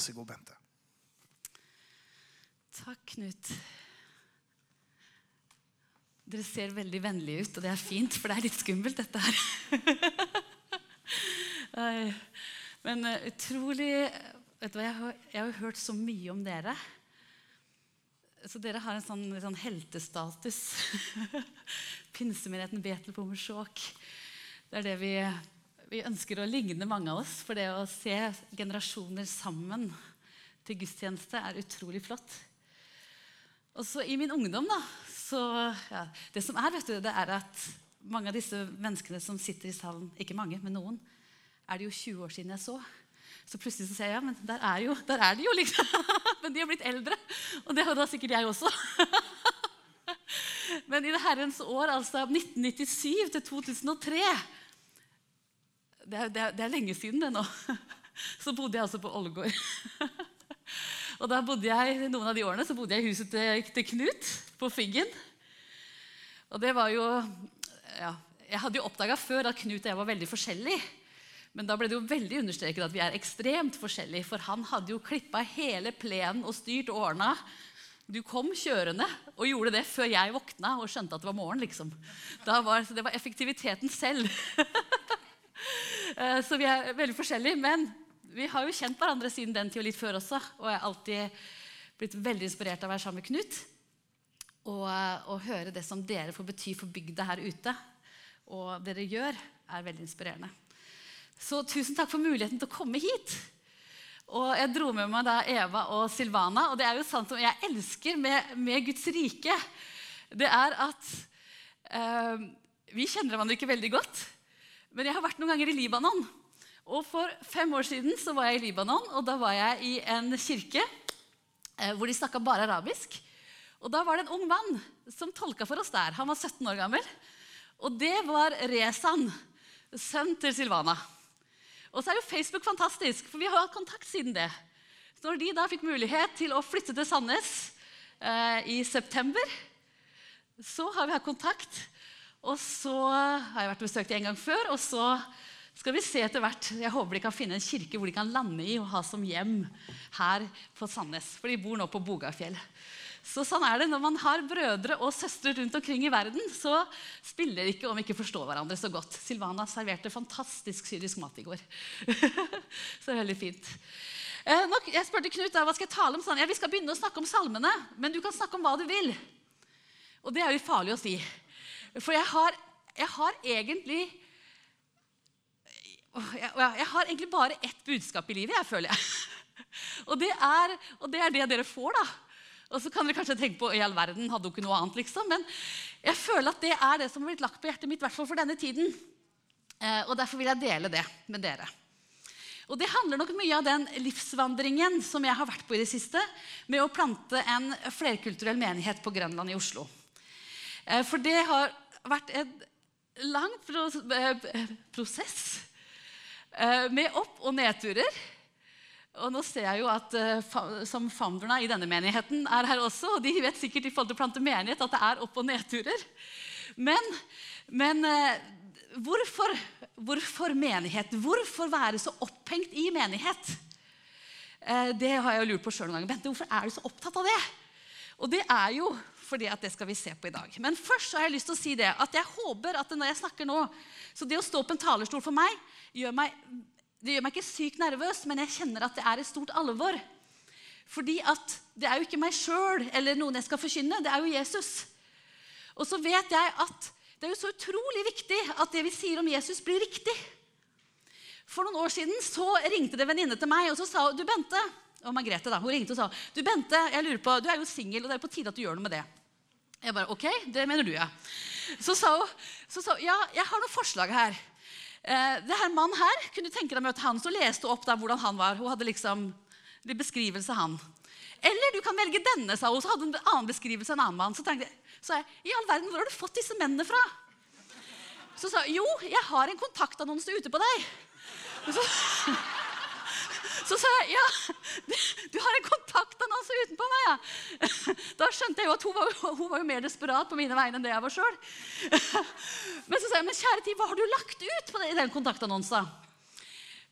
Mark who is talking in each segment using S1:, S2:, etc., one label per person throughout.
S1: Vær så god, Bente.
S2: Takk, Knut. Dere ser veldig vennlige ut, og det er fint, for det er litt skummelt, dette her. Men eh, utrolig vet du hva, jeg har, jeg har hørt så mye om dere. Så dere har en sånn, en sånn heltestatus. Pinsemenigheten Betel på Morsjåk. Det er det vi, vi ønsker å ligne mange av oss. For det å se generasjoner sammen til gudstjeneste er utrolig flott. Og så i min ungdom, da så ja, Det som er, vet du, det er at mange av disse menneskene som sitter i salen, ikke mange, men noen, er det jo 20 år siden jeg så. Så plutselig så ser jeg ja, men der er, jo, der er de jo, liksom. men de har blitt eldre. Og det har da sikkert jeg også. men i det herrens år, altså 1997 til 2003 det er, det, er, det er, lenge siden, det nå. Så bodde jeg altså på Ålgård. Og da bodde jeg, noen av de årene så bodde jeg i huset til, til Knut på Figgen. Og det var jo ja, Jeg hadde jo oppdaga før at Knut og jeg var veldig forskjellige. Men da ble det jo veldig understreket at vi er ekstremt forskjellige. For han hadde jo klippa hele plenen og styrt og ordna. Du kom kjørende og gjorde det før jeg våkna og skjønte at det var morgen. liksom. Var, det var effektiviteten selv. Eh, så vi er veldig forskjellige. Men vi har jo kjent hverandre siden den tid og litt før også. Og jeg har alltid blitt veldig inspirert av å være sammen med Knut. Og å høre det som dere får bety for bygda her ute, og dere gjør, er veldig inspirerende. Så tusen takk for muligheten til å komme hit. Og jeg dro med meg da Eva og Silvana. Og det er jo sant som jeg elsker med, med Guds rike, det er at eh, Vi kjenner hverandre ikke veldig godt, men jeg har vært noen ganger i Libanon. Og For fem år siden så var jeg i Libanon, og da var jeg i en kirke eh, hvor de snakka bare arabisk. Og Da var det en ung mann som tolka for oss der. Han var 17 år gammel. Og det var Rezan, sønn til Silvana. Og så er jo Facebook fantastisk, for vi har hatt kontakt siden det. Så når de da fikk mulighet til å flytte til Sandnes eh, i september, så har vi hatt kontakt. Og så har jeg vært og besøkt dem en gang før. Og så skal vi se etter hvert Jeg håper de kan finne en kirke hvor de kan lande i og ha som hjem her på Sandnes. For de bor nå på Bogafjell. Så sånn er det når man har brødre og søstre rundt omkring i verden. Så spiller det ikke om vi ikke forstår hverandre så godt. Silvana serverte fantastisk syrisk mat i går. så veldig fint. Eh, jeg spurte Knut da, hva skal jeg tale om. Sånn. Ja, vi skal begynne å snakke om salmene, men du kan snakke om hva du vil. Og det er jo farlig å si. For jeg har, jeg har egentlig jeg, har egentlig bare ett budskap i livet, jeg føler jeg. Og det er, og det, er det dere får, da. Og så kan dere kanskje tenke på i all verden, hadde hun ikke noe annet, liksom. Men jeg føler at det er det som har blitt lagt på hjertet mitt, i hvert fall for denne tiden. Eh, og derfor vil jeg dele det med dere. Og Det handler nok mye av den livsvandringen som jeg har vært på i det siste, med å plante en flerkulturell menighet på Grønland i Oslo. Eh, for det har vært en lang eh, prosess med opp- og nedturer. Og nå ser jeg jo at uh, som founderne i denne menigheten er her også. Og de vet sikkert i forhold til å plante menighet at det er opp- og nedturer. Men, men hvorfor, hvorfor, menighet? Hvorfor være så opphengt i menighet? Det har jeg jo lurt på sjøl noen ganger. Bente, hvorfor er du så opptatt av det? Og det er jo fordi at det skal vi se på i dag. Men først har jeg lyst til å si det, at jeg håper at når jeg snakker nå Så det å stå på en talerstol for meg gjør meg det gjør meg ikke sykt nervøs, men jeg kjenner at det er et stort alvor. Fordi at det er jo ikke meg sjøl eller noen jeg skal forkynne, det er jo Jesus. Og så vet jeg at det er jo så utrolig viktig at det vi sier om Jesus, blir riktig. For noen år siden så ringte det en venninne til meg og så sa du Bente, og Margrethe da, hun ringte og sa du Bente, jeg lurer på, du er jo singel, og det er på tide at du gjør noe med det. Jeg bare, ok, det mener du, ja. Så sa hun så sa, ja, jeg har noen forslag her. Eh, det her mannen her, kunne du tenke deg å møte han, så leste hun opp der hvordan han var. Hun hadde liksom de beskrivelse han. Eller du kan velge denne, sa hun. Så hadde hun en annen beskrivelse enn en annen mann. Så tenkte jeg, jeg, i all verden, hvor har du fått disse mennene fra? Så sa hun, jo, jeg har en kontaktannonse ute på deg. Så, så sa jeg ja, du har en kontaktannonse utenpå meg. ja. Da skjønte jeg jo at hun var, hun var mer desperat på mine vegne enn det jeg var sjøl. Men så sa jeg men kjære tid, hva har du lagt ut på i den kontaktannonsen?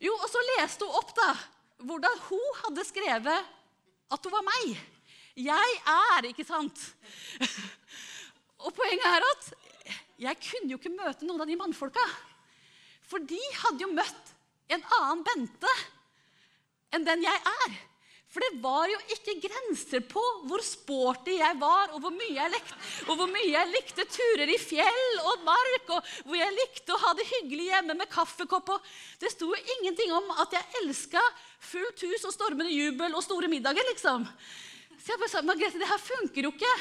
S2: Jo, og så leste hun opp da, hvordan hun hadde skrevet at hun var meg. Jeg er, ikke sant? Og poenget er at jeg kunne jo ikke møte noen av de mannfolka. For de hadde jo møtt en annen Bente enn den jeg er. For det var jo ikke grenser på hvor sporty jeg var, og hvor mye jeg likte, og hvor mye jeg likte turer i fjell og mark, og hvor jeg likte å ha det hyggelig hjemme med kaffekopp. Og det sto jo ingenting om at jeg elska fullt hus og stormende jubel og store middager, liksom. Så jeg bare sa Margrethe, det her funker jo ikke.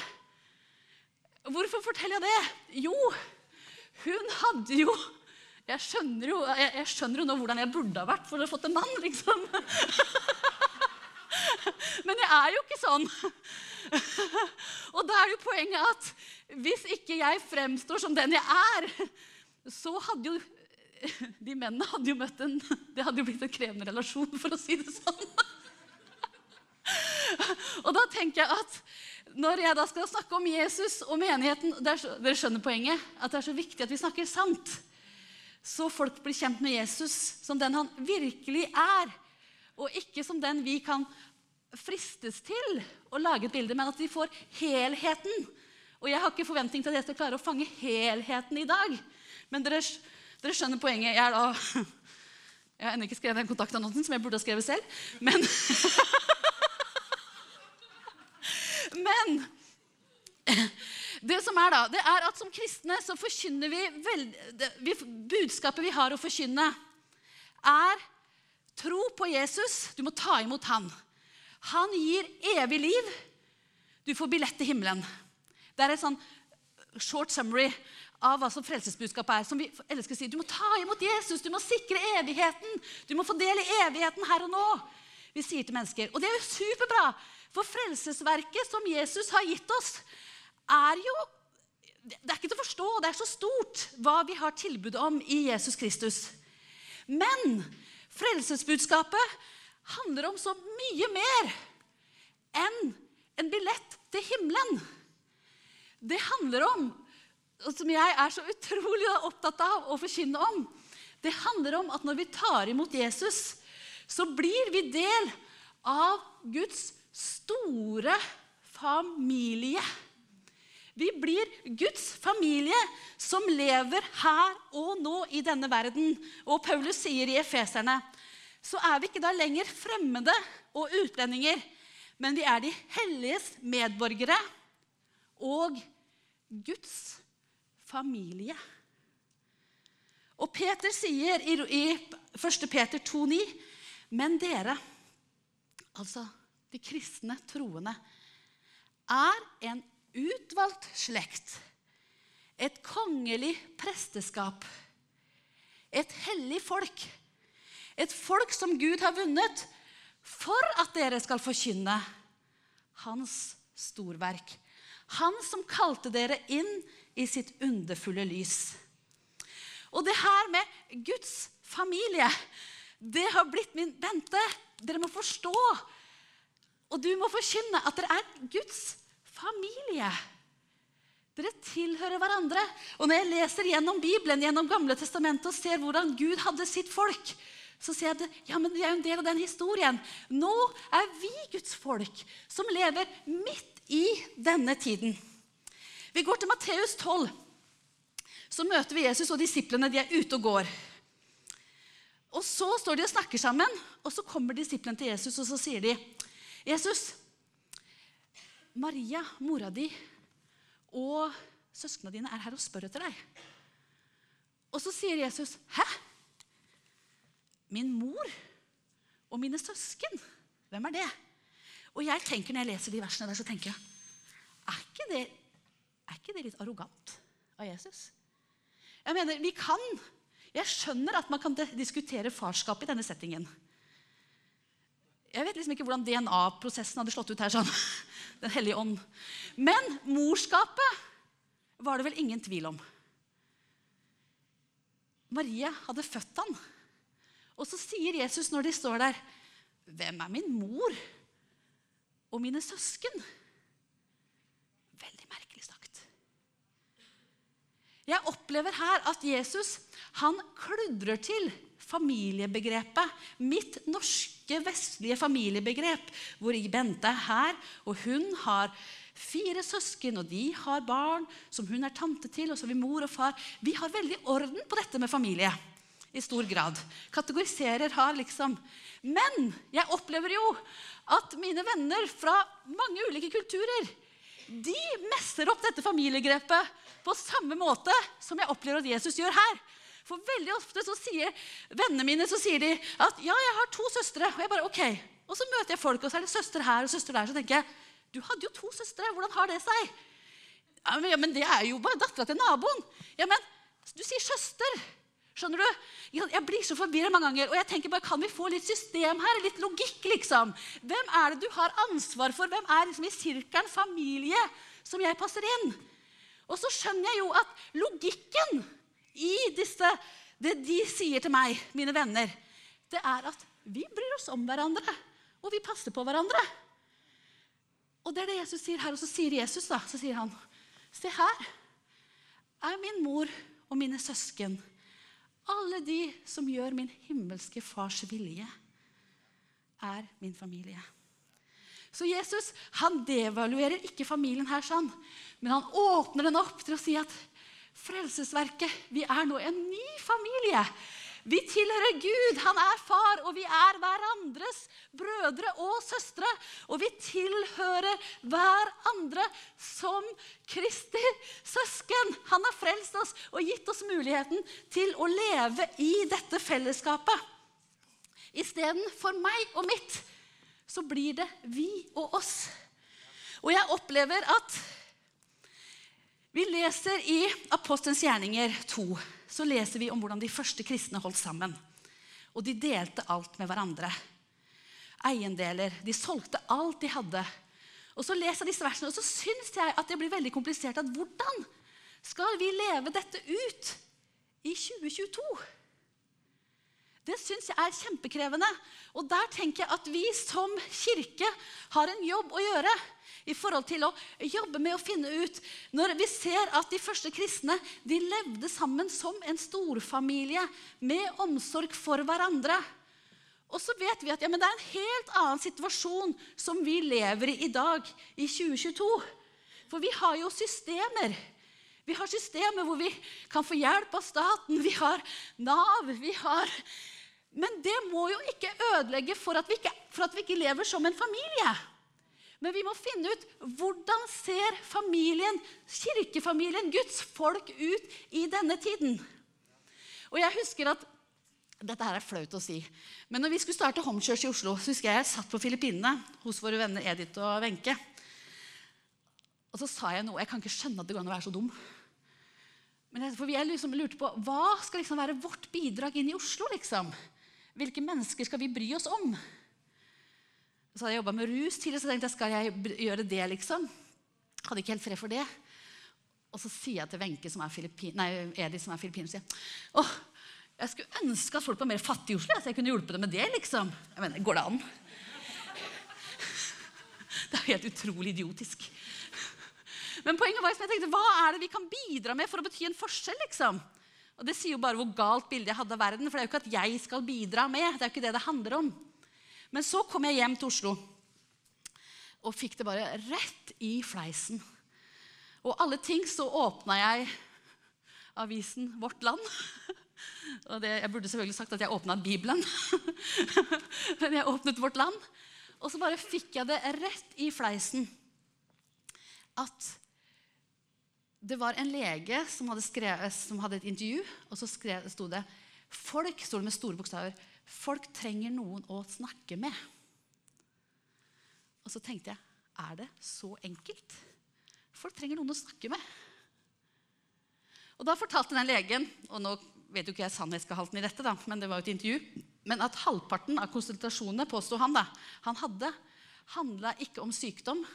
S2: Hvorfor forteller jeg det? Jo, hun hadde jo jeg skjønner, jo, jeg, jeg skjønner jo nå hvordan jeg burde ha vært for å ha fått en mann, liksom. Men jeg er jo ikke sånn. Og da er jo poenget at hvis ikke jeg fremstår som den jeg er, så hadde jo de mennene hadde jo møtt en Det hadde jo blitt en krevende relasjon, for å si det sånn. Og da tenker jeg at når jeg da skal snakke om Jesus og menigheten så, Dere skjønner poenget? At det er så viktig at vi snakker sant. Så folk blir kjent med Jesus som den han virkelig er. Og ikke som den vi kan fristes til å lage et bilde, men at de får helheten. Og jeg har ikke forventning til at jeg skal klare å fange helheten i dag. Men dere, dere skjønner poenget. Jeg, da, jeg har ennå ikke skrevet den kontaktannonsen som jeg burde ha skrevet selv. Men, men det som er da, det er at som kristne så forkynner vi, vi Budskapet vi har å forkynne, er tro på Jesus. Du må ta imot han. Han gir evig liv. Du får billett til himmelen. Det er et sånn short summary av hva som frelsesbudskapet er. Som vi elsker å si. Du må ta imot Jesus, du må sikre evigheten. Du må få del i evigheten her og nå. Vi sier til mennesker. Og det er jo superbra, for frelsesverket som Jesus har gitt oss, er jo Det er ikke til å forstå, det er så stort hva vi har tilbud om i Jesus Kristus. Men frelsesbudskapet handler om så mye mer enn en billett til himmelen. Det handler om, og som jeg er så utrolig opptatt av å forkynne om, det handler om at når vi tar imot Jesus, så blir vi del av Guds store familie. Vi blir Guds familie som lever her og nå i denne verden. Og Paulus sier i Efeserne så er vi ikke da lenger fremmede og utlendinger, men vi er de helliges medborgere og Guds familie. Og Peter sier i, i 1. Peter 2,9.: Men dere, altså de kristne troende, er en utvalgt slekt, et kongelig presteskap, et hellig folk et folk som Gud har vunnet for at dere skal forkynne hans storverk. Han som kalte dere inn i sitt underfulle lys. Og det her med Guds familie, det har blitt min Bente, dere må forstå. Og du må forkynne at dere er Guds familie. Dere tilhører hverandre. Og når jeg leser gjennom Bibelen, gjennom Gamle testamentet og ser hvordan Gud hadde sitt folk, så sier jeg at ja, men det er en del av den historien. Nå er vi Guds folk som lever midt i denne tiden. Vi går til Matteus 12. Så møter vi Jesus og disiplene. De er ute og går. Og Så står de og snakker sammen, og så kommer disiplene til Jesus og så sier de, 'Jesus, Maria, mora di, og søsknene dine er her og spør etter deg.' Og så sier Jesus, 'Hæ?' Min mor og mine søsken. Hvem er det? Og jeg tenker Når jeg leser de versene der, så tenker jeg er ikke det, er ikke det litt arrogant av Jesus? Jeg mener, vi kan Jeg skjønner at man kan diskutere farskap i denne settingen. Jeg vet liksom ikke hvordan DNA-prosessen hadde slått ut her. sånn. Den hellige ånd. Men morskapet var det vel ingen tvil om. Maria hadde født han. Og så sier Jesus når de står der, 'Hvem er min mor og mine søsken?' Veldig merkelig sagt. Jeg opplever her at Jesus han kludrer til familiebegrepet. Mitt norske, vestlige familiebegrep, hvor Bente er her, og hun har fire søsken, og de har barn som hun er tante til, og så har vi mor og far. Vi har veldig orden på dette med familie i stor grad. Kategoriserer har liksom Men jeg opplever jo at mine venner fra mange ulike kulturer de messer opp dette familiegrepet på samme måte som jeg opplever at Jesus gjør her. For veldig ofte så sier vennene mine så sier de at ja, jeg har to søstre. Og jeg bare, ok. Og så møter jeg folk, og så er det søster her og søster der. Så tenker jeg du hadde jo to søstre. Hvordan har det seg? Ja, men, ja, men det er jo bare dattera til naboen. Ja, men du sier søster. Skjønner du? Jeg blir så forvirra mange ganger. Og jeg tenker bare, Kan vi få litt system her? Litt logikk, liksom? Hvem er det du har ansvar for? Hvem er liksom i sirkelen familie som jeg passer inn? Og så skjønner jeg jo at logikken i disse, det de sier til meg, mine venner, det er at vi bryr oss om hverandre. Og vi passer på hverandre. Og det er det Jesus sier her. Og så sier Jesus, da, så sier han, se her er min mor og mine søsken. Alle de som gjør min himmelske fars vilje, er min familie. Så Jesus han devaluerer ikke familien her, sånn, men han åpner den opp til å si at Frelsesverket, vi er nå en ny familie. Vi tilhører Gud, han er far, og vi er hverandres brødre og søstre. Og vi tilhører hverandre som Kristi søsken. Han har frelst oss og gitt oss muligheten til å leve i dette fellesskapet. Istedenfor meg og mitt, så blir det vi og oss. Og jeg opplever at vi leser i Apostelens gjerninger 2 så leser vi om hvordan de første kristne holdt sammen. Og de delte alt med hverandre. Eiendeler. De solgte alt de hadde. Og så leser jeg disse versene, og så syns jeg at det blir veldig komplisert. at Hvordan skal vi leve dette ut i 2022? Det syns jeg er kjempekrevende. Og der tenker jeg at vi som kirke har en jobb å gjøre i forhold til å jobbe med å finne ut Når vi ser at de første kristne de levde sammen som en storfamilie med omsorg for hverandre. Og så vet vi at ja, det er en helt annen situasjon som vi lever i i dag, i 2022. For vi har jo systemer. Vi har systemer hvor vi kan få hjelp av staten. Vi har Nav. vi har... Men det må jo ikke ødelegge for at ikke, for at vi ikke lever som en familie. Men vi må finne ut hvordan ser familien, kirkefamilien, Guds folk, ut i denne tiden. Og jeg husker at dette her er flaut å si. Men når vi skulle starte Homechurch i Oslo, så husker jeg jeg satt på Filippinene hos våre venner Edith og Wenche. Og så sa jeg noe. Jeg kan ikke skjønne at det går an å være så dum. Men jeg, for jeg liksom lurte på, Hva skal liksom være vårt bidrag inn i Oslo? liksom? Hvilke mennesker skal vi bry oss om? Så hadde jeg jobba med rus tidligere, så tenkte jeg skal jeg gjøre det, liksom? Hadde ikke helt fred for det. Og så sier jeg til Wenche, som er Filippin, nei, Edi, som er filippiner, sier åh, jeg skulle ønske at folk var mer fattige i Oslo, så jeg kunne hjulpet dem med det. liksom. Jeg mener, Går det an? Det er helt utrolig idiotisk. Men poenget var som jeg tenkte, hva er det vi kan bidra med for å bety en forskjell? liksom? Og Det sier jo bare hvor galt bilde jeg hadde av verden. For det er jo ikke at jeg skal bidra med. Det er jo ikke det det handler om. Men så kom jeg hjem til Oslo og fikk det bare rett i fleisen. Og alle ting så åpna jeg avisen Vårt Land. Og det, jeg burde selvfølgelig sagt at jeg åpna Bibelen. Men jeg åpnet Vårt Land. Og så bare fikk jeg det rett i fleisen at det var en lege som hadde, skrevet, som hadde et intervju, og så skrev, sto det Folk, sto det med store bokstaver, Folk trenger noen å snakke med. Og så tenkte jeg er det så enkelt? Folk trenger noen å snakke med. Og Da fortalte den legen og nå vet jo ikke jeg sannhetsgehalten i dette, da, men det var jo et intervju, men at halvparten av konsultasjonene påsto han da, han hadde, handla ikke om sykdom,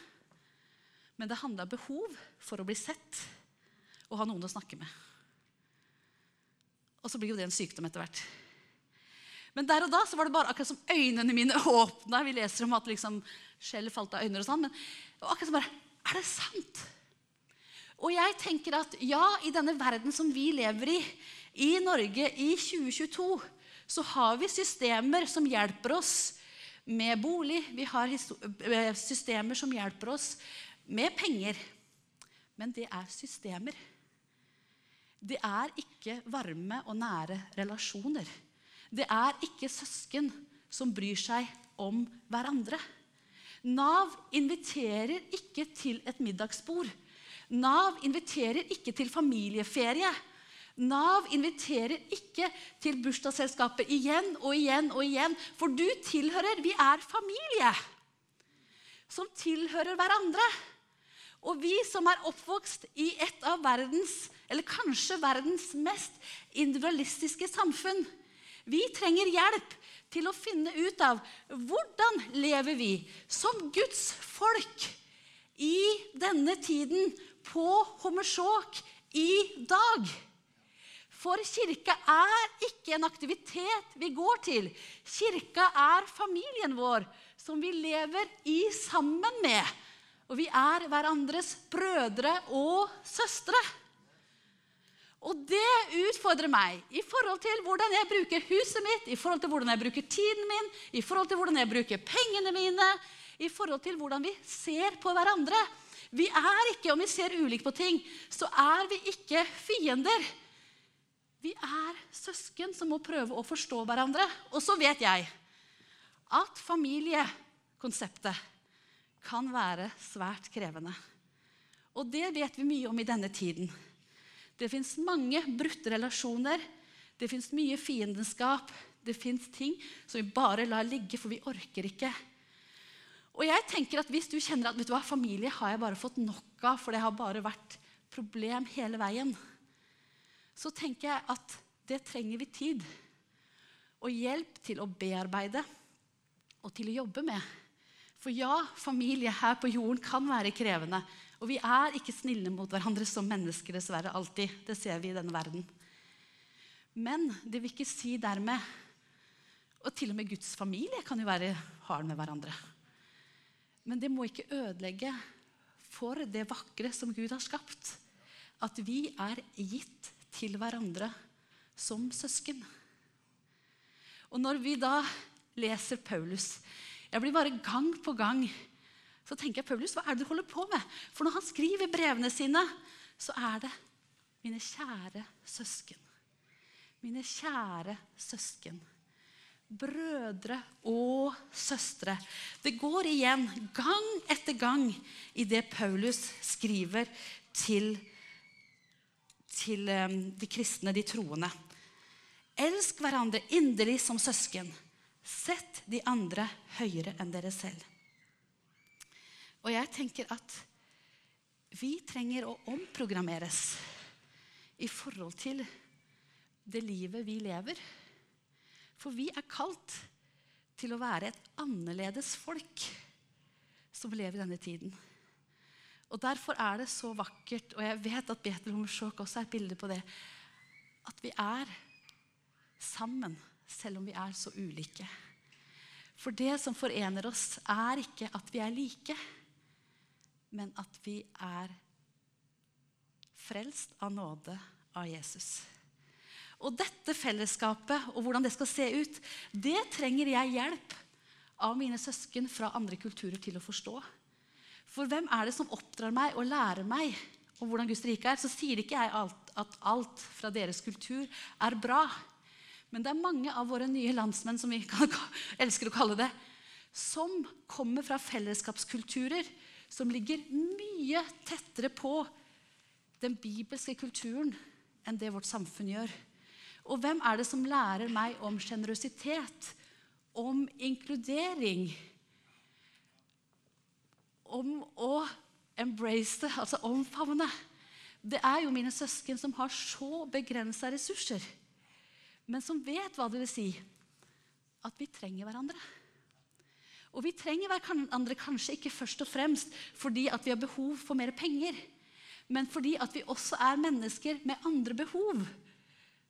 S2: men det handla behov for å bli sett og ha noen å snakke med. Og så blir jo det en sykdom etter hvert. Men der og da så var det bare akkurat som øynene mine åpna. Vi leser om at liksom, skjell falt av øyne og sånn. Men akkurat som bare Er det sant? Og jeg tenker at ja, i denne verden som vi lever i, i Norge i 2022, så har vi systemer som hjelper oss med bolig, vi har eh, systemer som hjelper oss med penger. Men det er systemer. Det er ikke varme og nære relasjoner. Det er ikke søsken som bryr seg om hverandre. Nav inviterer ikke til et middagsbord. Nav inviterer ikke til familieferie. Nav inviterer ikke til bursdagsselskapet igjen og igjen og igjen. For du tilhører Vi er familie som tilhører hverandre. Og vi som er oppvokst i et av verdens, eller kanskje verdens mest individualistiske samfunn, vi trenger hjelp til å finne ut av hvordan lever vi som Guds folk i denne tiden på Hommersåk i dag. For kirka er ikke en aktivitet vi går til. Kirka er familien vår, som vi lever i sammen med. Og vi er hverandres brødre og søstre. Og det utfordrer meg i forhold til hvordan jeg bruker huset mitt, i forhold til hvordan jeg bruker tiden min, i forhold til hvordan jeg bruker pengene mine, i forhold til hvordan vi ser på hverandre. Vi er ikke, Om vi ser ulikt på ting, så er vi ikke fiender. Vi er søsken som må prøve å forstå hverandre. Og så vet jeg at familiekonseptet kan være svært krevende. Og det vet vi mye om i denne tiden. Det fins mange brutte relasjoner. Det fins mye fiendenskap. Det fins ting som vi bare lar ligge, for vi orker ikke. Og jeg tenker at Hvis du kjenner at vet du hva, familie har jeg bare fått nok av, for det har bare vært problem hele veien, så tenker jeg at det trenger vi tid og hjelp til å bearbeide og til å jobbe med. For ja, familie her på jorden kan være krevende. Og vi er ikke snille mot hverandre som mennesker, dessverre. alltid. Det ser vi i denne verden. Men det vil ikke si dermed Og til og med Guds familie kan jo være hard med hverandre. Men det må ikke ødelegge for det vakre som Gud har skapt. At vi er gitt til hverandre som søsken. Og når vi da leser Paulus Jeg blir bare gang på gang så tenker jeg, Paulus, hva er det du holder på med? For når han skriver brevene sine, så er det mine kjære søsken. Mine kjære søsken. Brødre og søstre. Det går igjen gang etter gang i det Paulus skriver til, til um, de kristne, de troende. Elsk hverandre inderlig som søsken. Sett de andre høyere enn dere selv. Og jeg tenker at vi trenger å omprogrammeres i forhold til det livet vi lever. For vi er kalt til å være et annerledes folk som lever i denne tiden. Og Derfor er det så vakkert, og jeg vet at Betel Hommersjok også er et bilde på det, at vi er sammen selv om vi er så ulike. For det som forener oss, er ikke at vi er like men at vi er frelst av nåde av Jesus. Og dette fellesskapet og hvordan det skal se ut, det trenger jeg hjelp av mine søsken fra andre kulturer til å forstå. For hvem er det som oppdrar meg og lærer meg om hvordan Guds rike er? Så sier ikke jeg alt, at alt fra deres kultur er bra. Men det er mange av våre nye landsmenn, som vi elsker å kalle det, som kommer fra fellesskapskulturer som ligger mye tettere på den bibelske kulturen enn det vårt samfunn gjør. Og hvem er det som lærer meg om sjenerøsitet, om inkludering, om å embrace det, altså omfavne? Det er jo mine søsken som har så begrensa ressurser, men som vet hva det vil si at vi trenger hverandre. Og vi trenger hverandre kanskje ikke først og fremst fordi at vi har behov for mer penger, men fordi at vi også er mennesker med andre behov.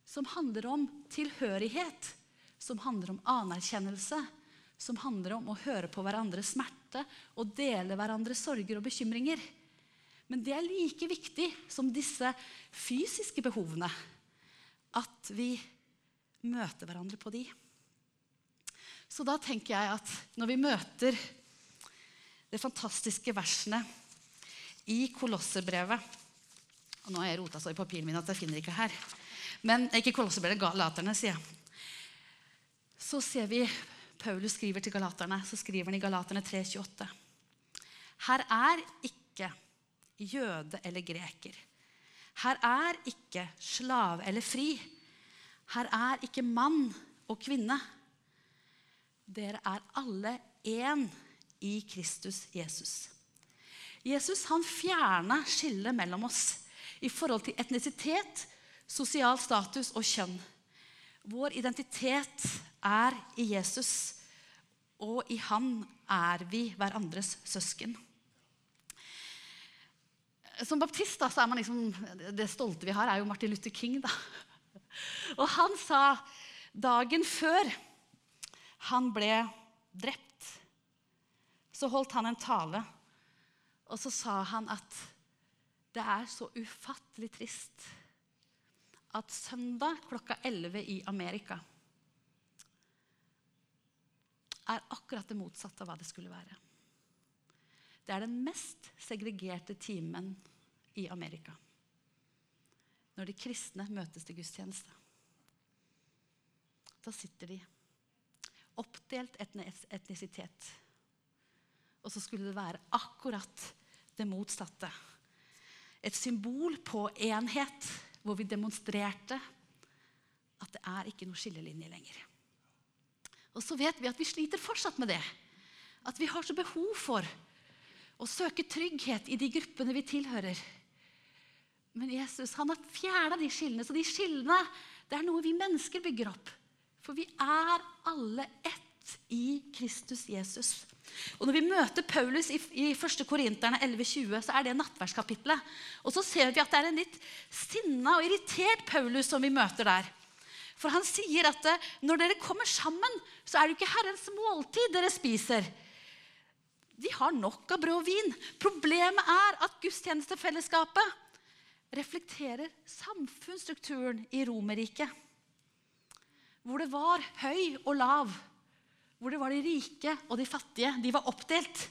S2: Som handler om tilhørighet, som handler om anerkjennelse, som handler om å høre på hverandres smerte og dele hverandres sorger og bekymringer. Men det er like viktig som disse fysiske behovene. At vi møter hverandre på de. Så da tenker jeg at når vi møter de fantastiske versene i Kolosserbrevet og Nå har jeg rota så i papiren min at jeg finner ikke her. Men ikke Kolosserbrevet, Galaterne, sier jeg. Så ser vi Paulus skriver til galaterne. Så skriver han i Galaterne 3,28. Her er ikke jøde eller greker. Her er ikke slave eller fri. Her er ikke mann og kvinne. Dere er alle én i Kristus Jesus. Jesus han fjerna skillet mellom oss i forhold til etnisitet, sosial status og kjønn. Vår identitet er i Jesus, og i han er vi hverandres søsken. Som baptist da, så er man liksom, det stolte vi har, er jo Martin Luther King. da. Og han sa dagen før han ble drept, så holdt han en tale. Og så sa han at det er så ufattelig trist at søndag klokka 11 i Amerika er akkurat det motsatte av hva det skulle være. Det er den mest segregerte timen i Amerika. Når de kristne møtes til gudstjeneste. Da sitter de oppdelt etnisitet. Og så skulle det være akkurat det motsatte et symbol på enhet, hvor vi demonstrerte at det er ikke noe skillelinje lenger. Og så vet vi at vi sliter fortsatt med det. At vi har så behov for å søke trygghet i de gruppene vi tilhører. Men Jesus han har fjerna de skillene. Så de skillene det er noe vi mennesker bygger opp. For vi er alle ett i Kristus Jesus. Og Når vi møter Paulus i, i 1. Korinterne 11,20, så er det nattverdskapitlet. Og så ser vi at det er en litt sinna og irritert Paulus som vi møter der. For han sier at eh, når dere kommer sammen, så er det jo ikke Herrens måltid dere spiser. De har nok av brød og vin. Problemet er at gudstjenestefellesskapet reflekterer samfunnsstrukturen i Romerriket. Hvor det var høy og lav hvor det var de rike og de fattige. De var oppdelt.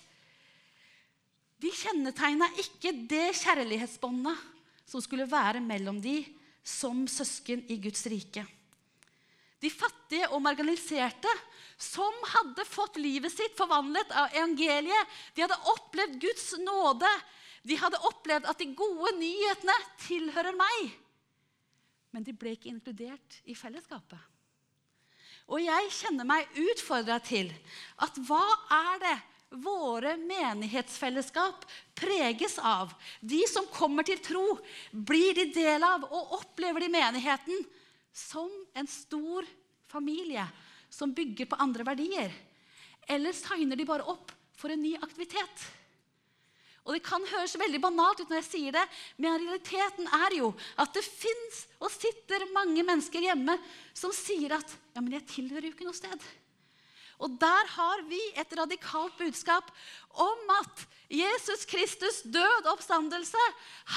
S2: De kjennetegna ikke det kjærlighetsbåndet som skulle være mellom de som søsken i Guds rike. De fattige og marginaliserte som hadde fått livet sitt forvandlet av evangeliet. De hadde opplevd Guds nåde. De hadde opplevd at de gode nyhetene tilhører meg. Men de ble ikke inkludert i fellesskapet. Og jeg kjenner meg utfordra til at hva er det våre menighetsfellesskap preges av? De som kommer til tro, blir de del av og opplever de menigheten som en stor familie som bygger på andre verdier? Eller signer de bare opp for en ny aktivitet? Og Det kan høres veldig banalt ut når jeg sier det, men realiteten er jo at det fins og sitter mange mennesker hjemme som sier at ja, men jeg tilhører jo ikke noe sted. Og der har vi et radikalt budskap om at Jesus Kristus' død oppstandelse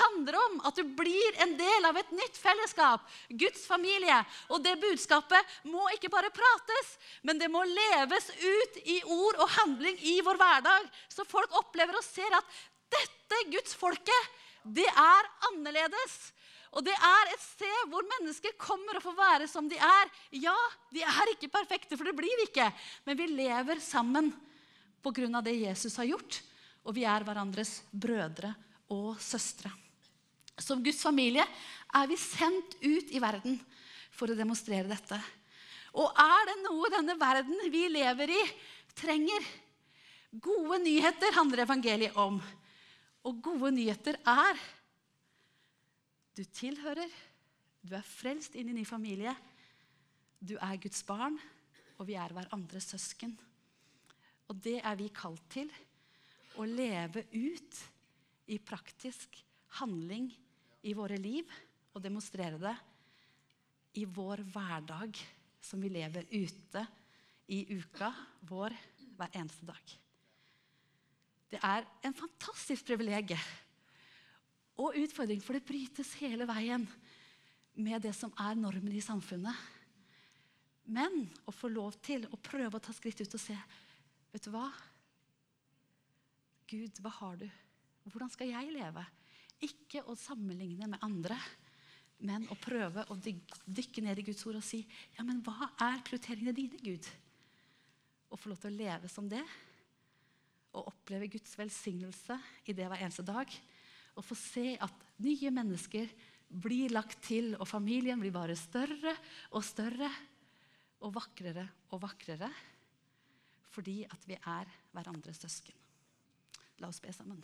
S2: handler om at du blir en del av et nytt fellesskap, Guds familie. Og det budskapet må ikke bare prates, men det må leves ut i ord og handling i vår hverdag. Så folk opplever og ser at dette Guds folket, det er annerledes. Og det er et sted hvor mennesker kommer og får være som de er. Ja, de er ikke perfekte, for det blir vi ikke. Men vi lever sammen pga. det Jesus har gjort. Og vi er hverandres brødre og søstre. Som Guds familie er vi sendt ut i verden for å demonstrere dette. Og er det noe denne verden vi lever i, trenger? Gode nyheter handler evangeliet om. Og gode nyheter er du tilhører, du er frelst inn i ny familie, du er Guds barn, og vi er hverandres søsken. Og det er vi kalt til å leve ut i praktisk handling i våre liv og demonstrere det i vår hverdag som vi lever ute i uka vår hver eneste dag. Det er en fantastisk privilegium og utfordring, for det brytes hele veien med det som er normen i samfunnet. Men å få lov til å prøve å ta skritt ut og se Vet du hva? Gud, hva har du? Hvordan skal jeg leve? Ikke å sammenligne med andre, men å prøve å dykke ned i Guds ord og si ja, men hva er prioriteringene dine, Gud? Å få lov til å leve som det. Og oppleve Guds velsignelse i det hver eneste dag. Og få se at nye mennesker blir lagt til, og familien blir bare større og større. Og vakrere og vakrere. Fordi at vi er hverandres søsken. La oss be sammen.